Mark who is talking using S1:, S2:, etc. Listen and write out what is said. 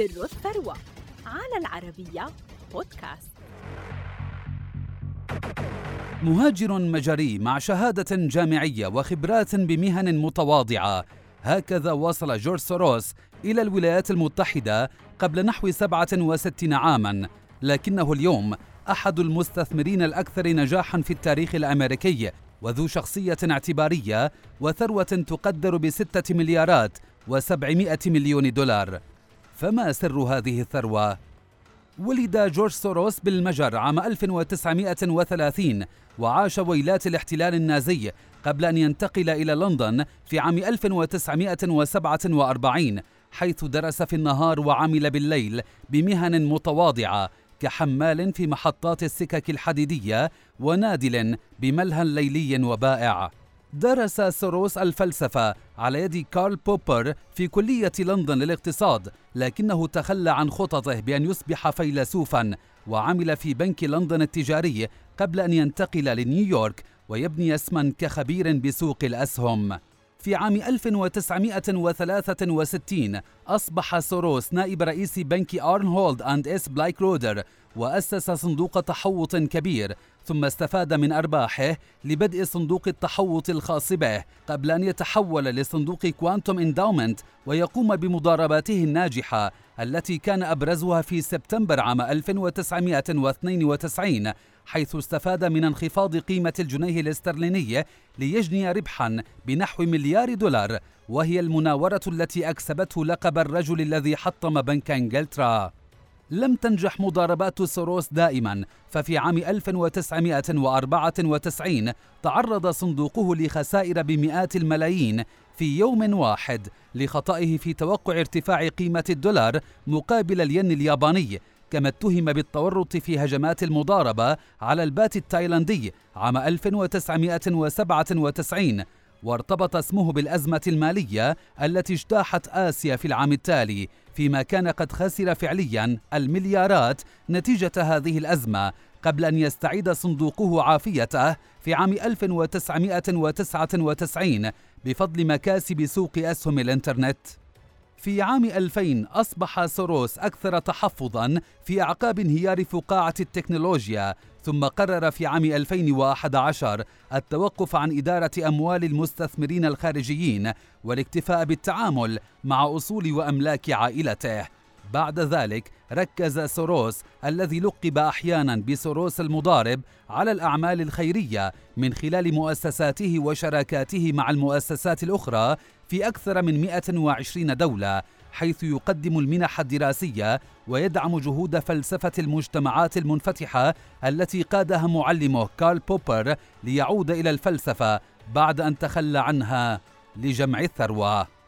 S1: سر الثروة على العربية بودكاست.
S2: مهاجر مجري مع شهادة جامعية وخبرات بمهن متواضعة. هكذا وصل جورج سوروس إلى الولايات المتحدة قبل نحو 67 عاماً. لكنه اليوم أحد المستثمرين الأكثر نجاحاً في التاريخ الأمريكي وذو شخصية اعتبارية وثروة تقدر بستة مليارات وسبعمائة مليون دولار. فما سر هذه الثروة؟ ولد جورج سوروس بالمجر عام 1930 وعاش ويلات الاحتلال النازي قبل أن ينتقل إلى لندن في عام 1947 حيث درس في النهار وعمل بالليل بمهن متواضعة كحمال في محطات السكك الحديدية ونادل بملهى ليلي وبائع درس سوروس الفلسفة على يد كارل بوبر في كلية لندن للاقتصاد لكنه تخلى عن خططه بأن يصبح فيلسوفا وعمل في بنك لندن التجاري قبل أن ينتقل لنيويورك ويبني اسما كخبير بسوق الأسهم. في عام 1963 أصبح سوروس نائب رئيس بنك أرنهولد أند إس بلايك رودر وأسس صندوق تحوط كبير ثم استفاد من أرباحه لبدء صندوق التحوط الخاص به قبل أن يتحول لصندوق كوانتوم إنداومنت ويقوم بمضارباته الناجحة التي كان أبرزها في سبتمبر عام 1992 حيث استفاد من انخفاض قيمة الجنيه الاسترليني ليجني ربحا بنحو مليار دولار وهي المناورة التي أكسبته لقب الرجل الذي حطم بنك إنجلترا. لم تنجح مضاربات سوروس دائما ففي عام 1994 تعرض صندوقه لخسائر بمئات الملايين في يوم واحد لخطئه في توقع ارتفاع قيمة الدولار مقابل الين الياباني كما اتهم بالتورط في هجمات المضاربة على البات التايلاندي عام 1997 وارتبط اسمه بالأزمة المالية التي اجتاحت آسيا في العام التالي فيما كان قد خسر فعليا المليارات نتيجة هذه الأزمة قبل أن يستعيد صندوقه عافيته في عام 1999 بفضل مكاسب سوق أسهم الإنترنت. في عام 2000 أصبح سوروس أكثر تحفظا في أعقاب انهيار فقاعة التكنولوجيا ثم قرر في عام 2011 التوقف عن إدارة أموال المستثمرين الخارجيين والاكتفاء بالتعامل مع أصول وأملاك عائلته. بعد ذلك ركز سوروس الذي لقب أحيانا بسوروس المضارب على الأعمال الخيرية من خلال مؤسساته وشراكاته مع المؤسسات الأخرى في أكثر من 120 دولة حيث يقدم المنح الدراسية ويدعم جهود فلسفة المجتمعات المنفتحة التي قادها معلمه كارل بوبر ليعود إلى الفلسفة بعد أن تخلى عنها لجمع الثروة.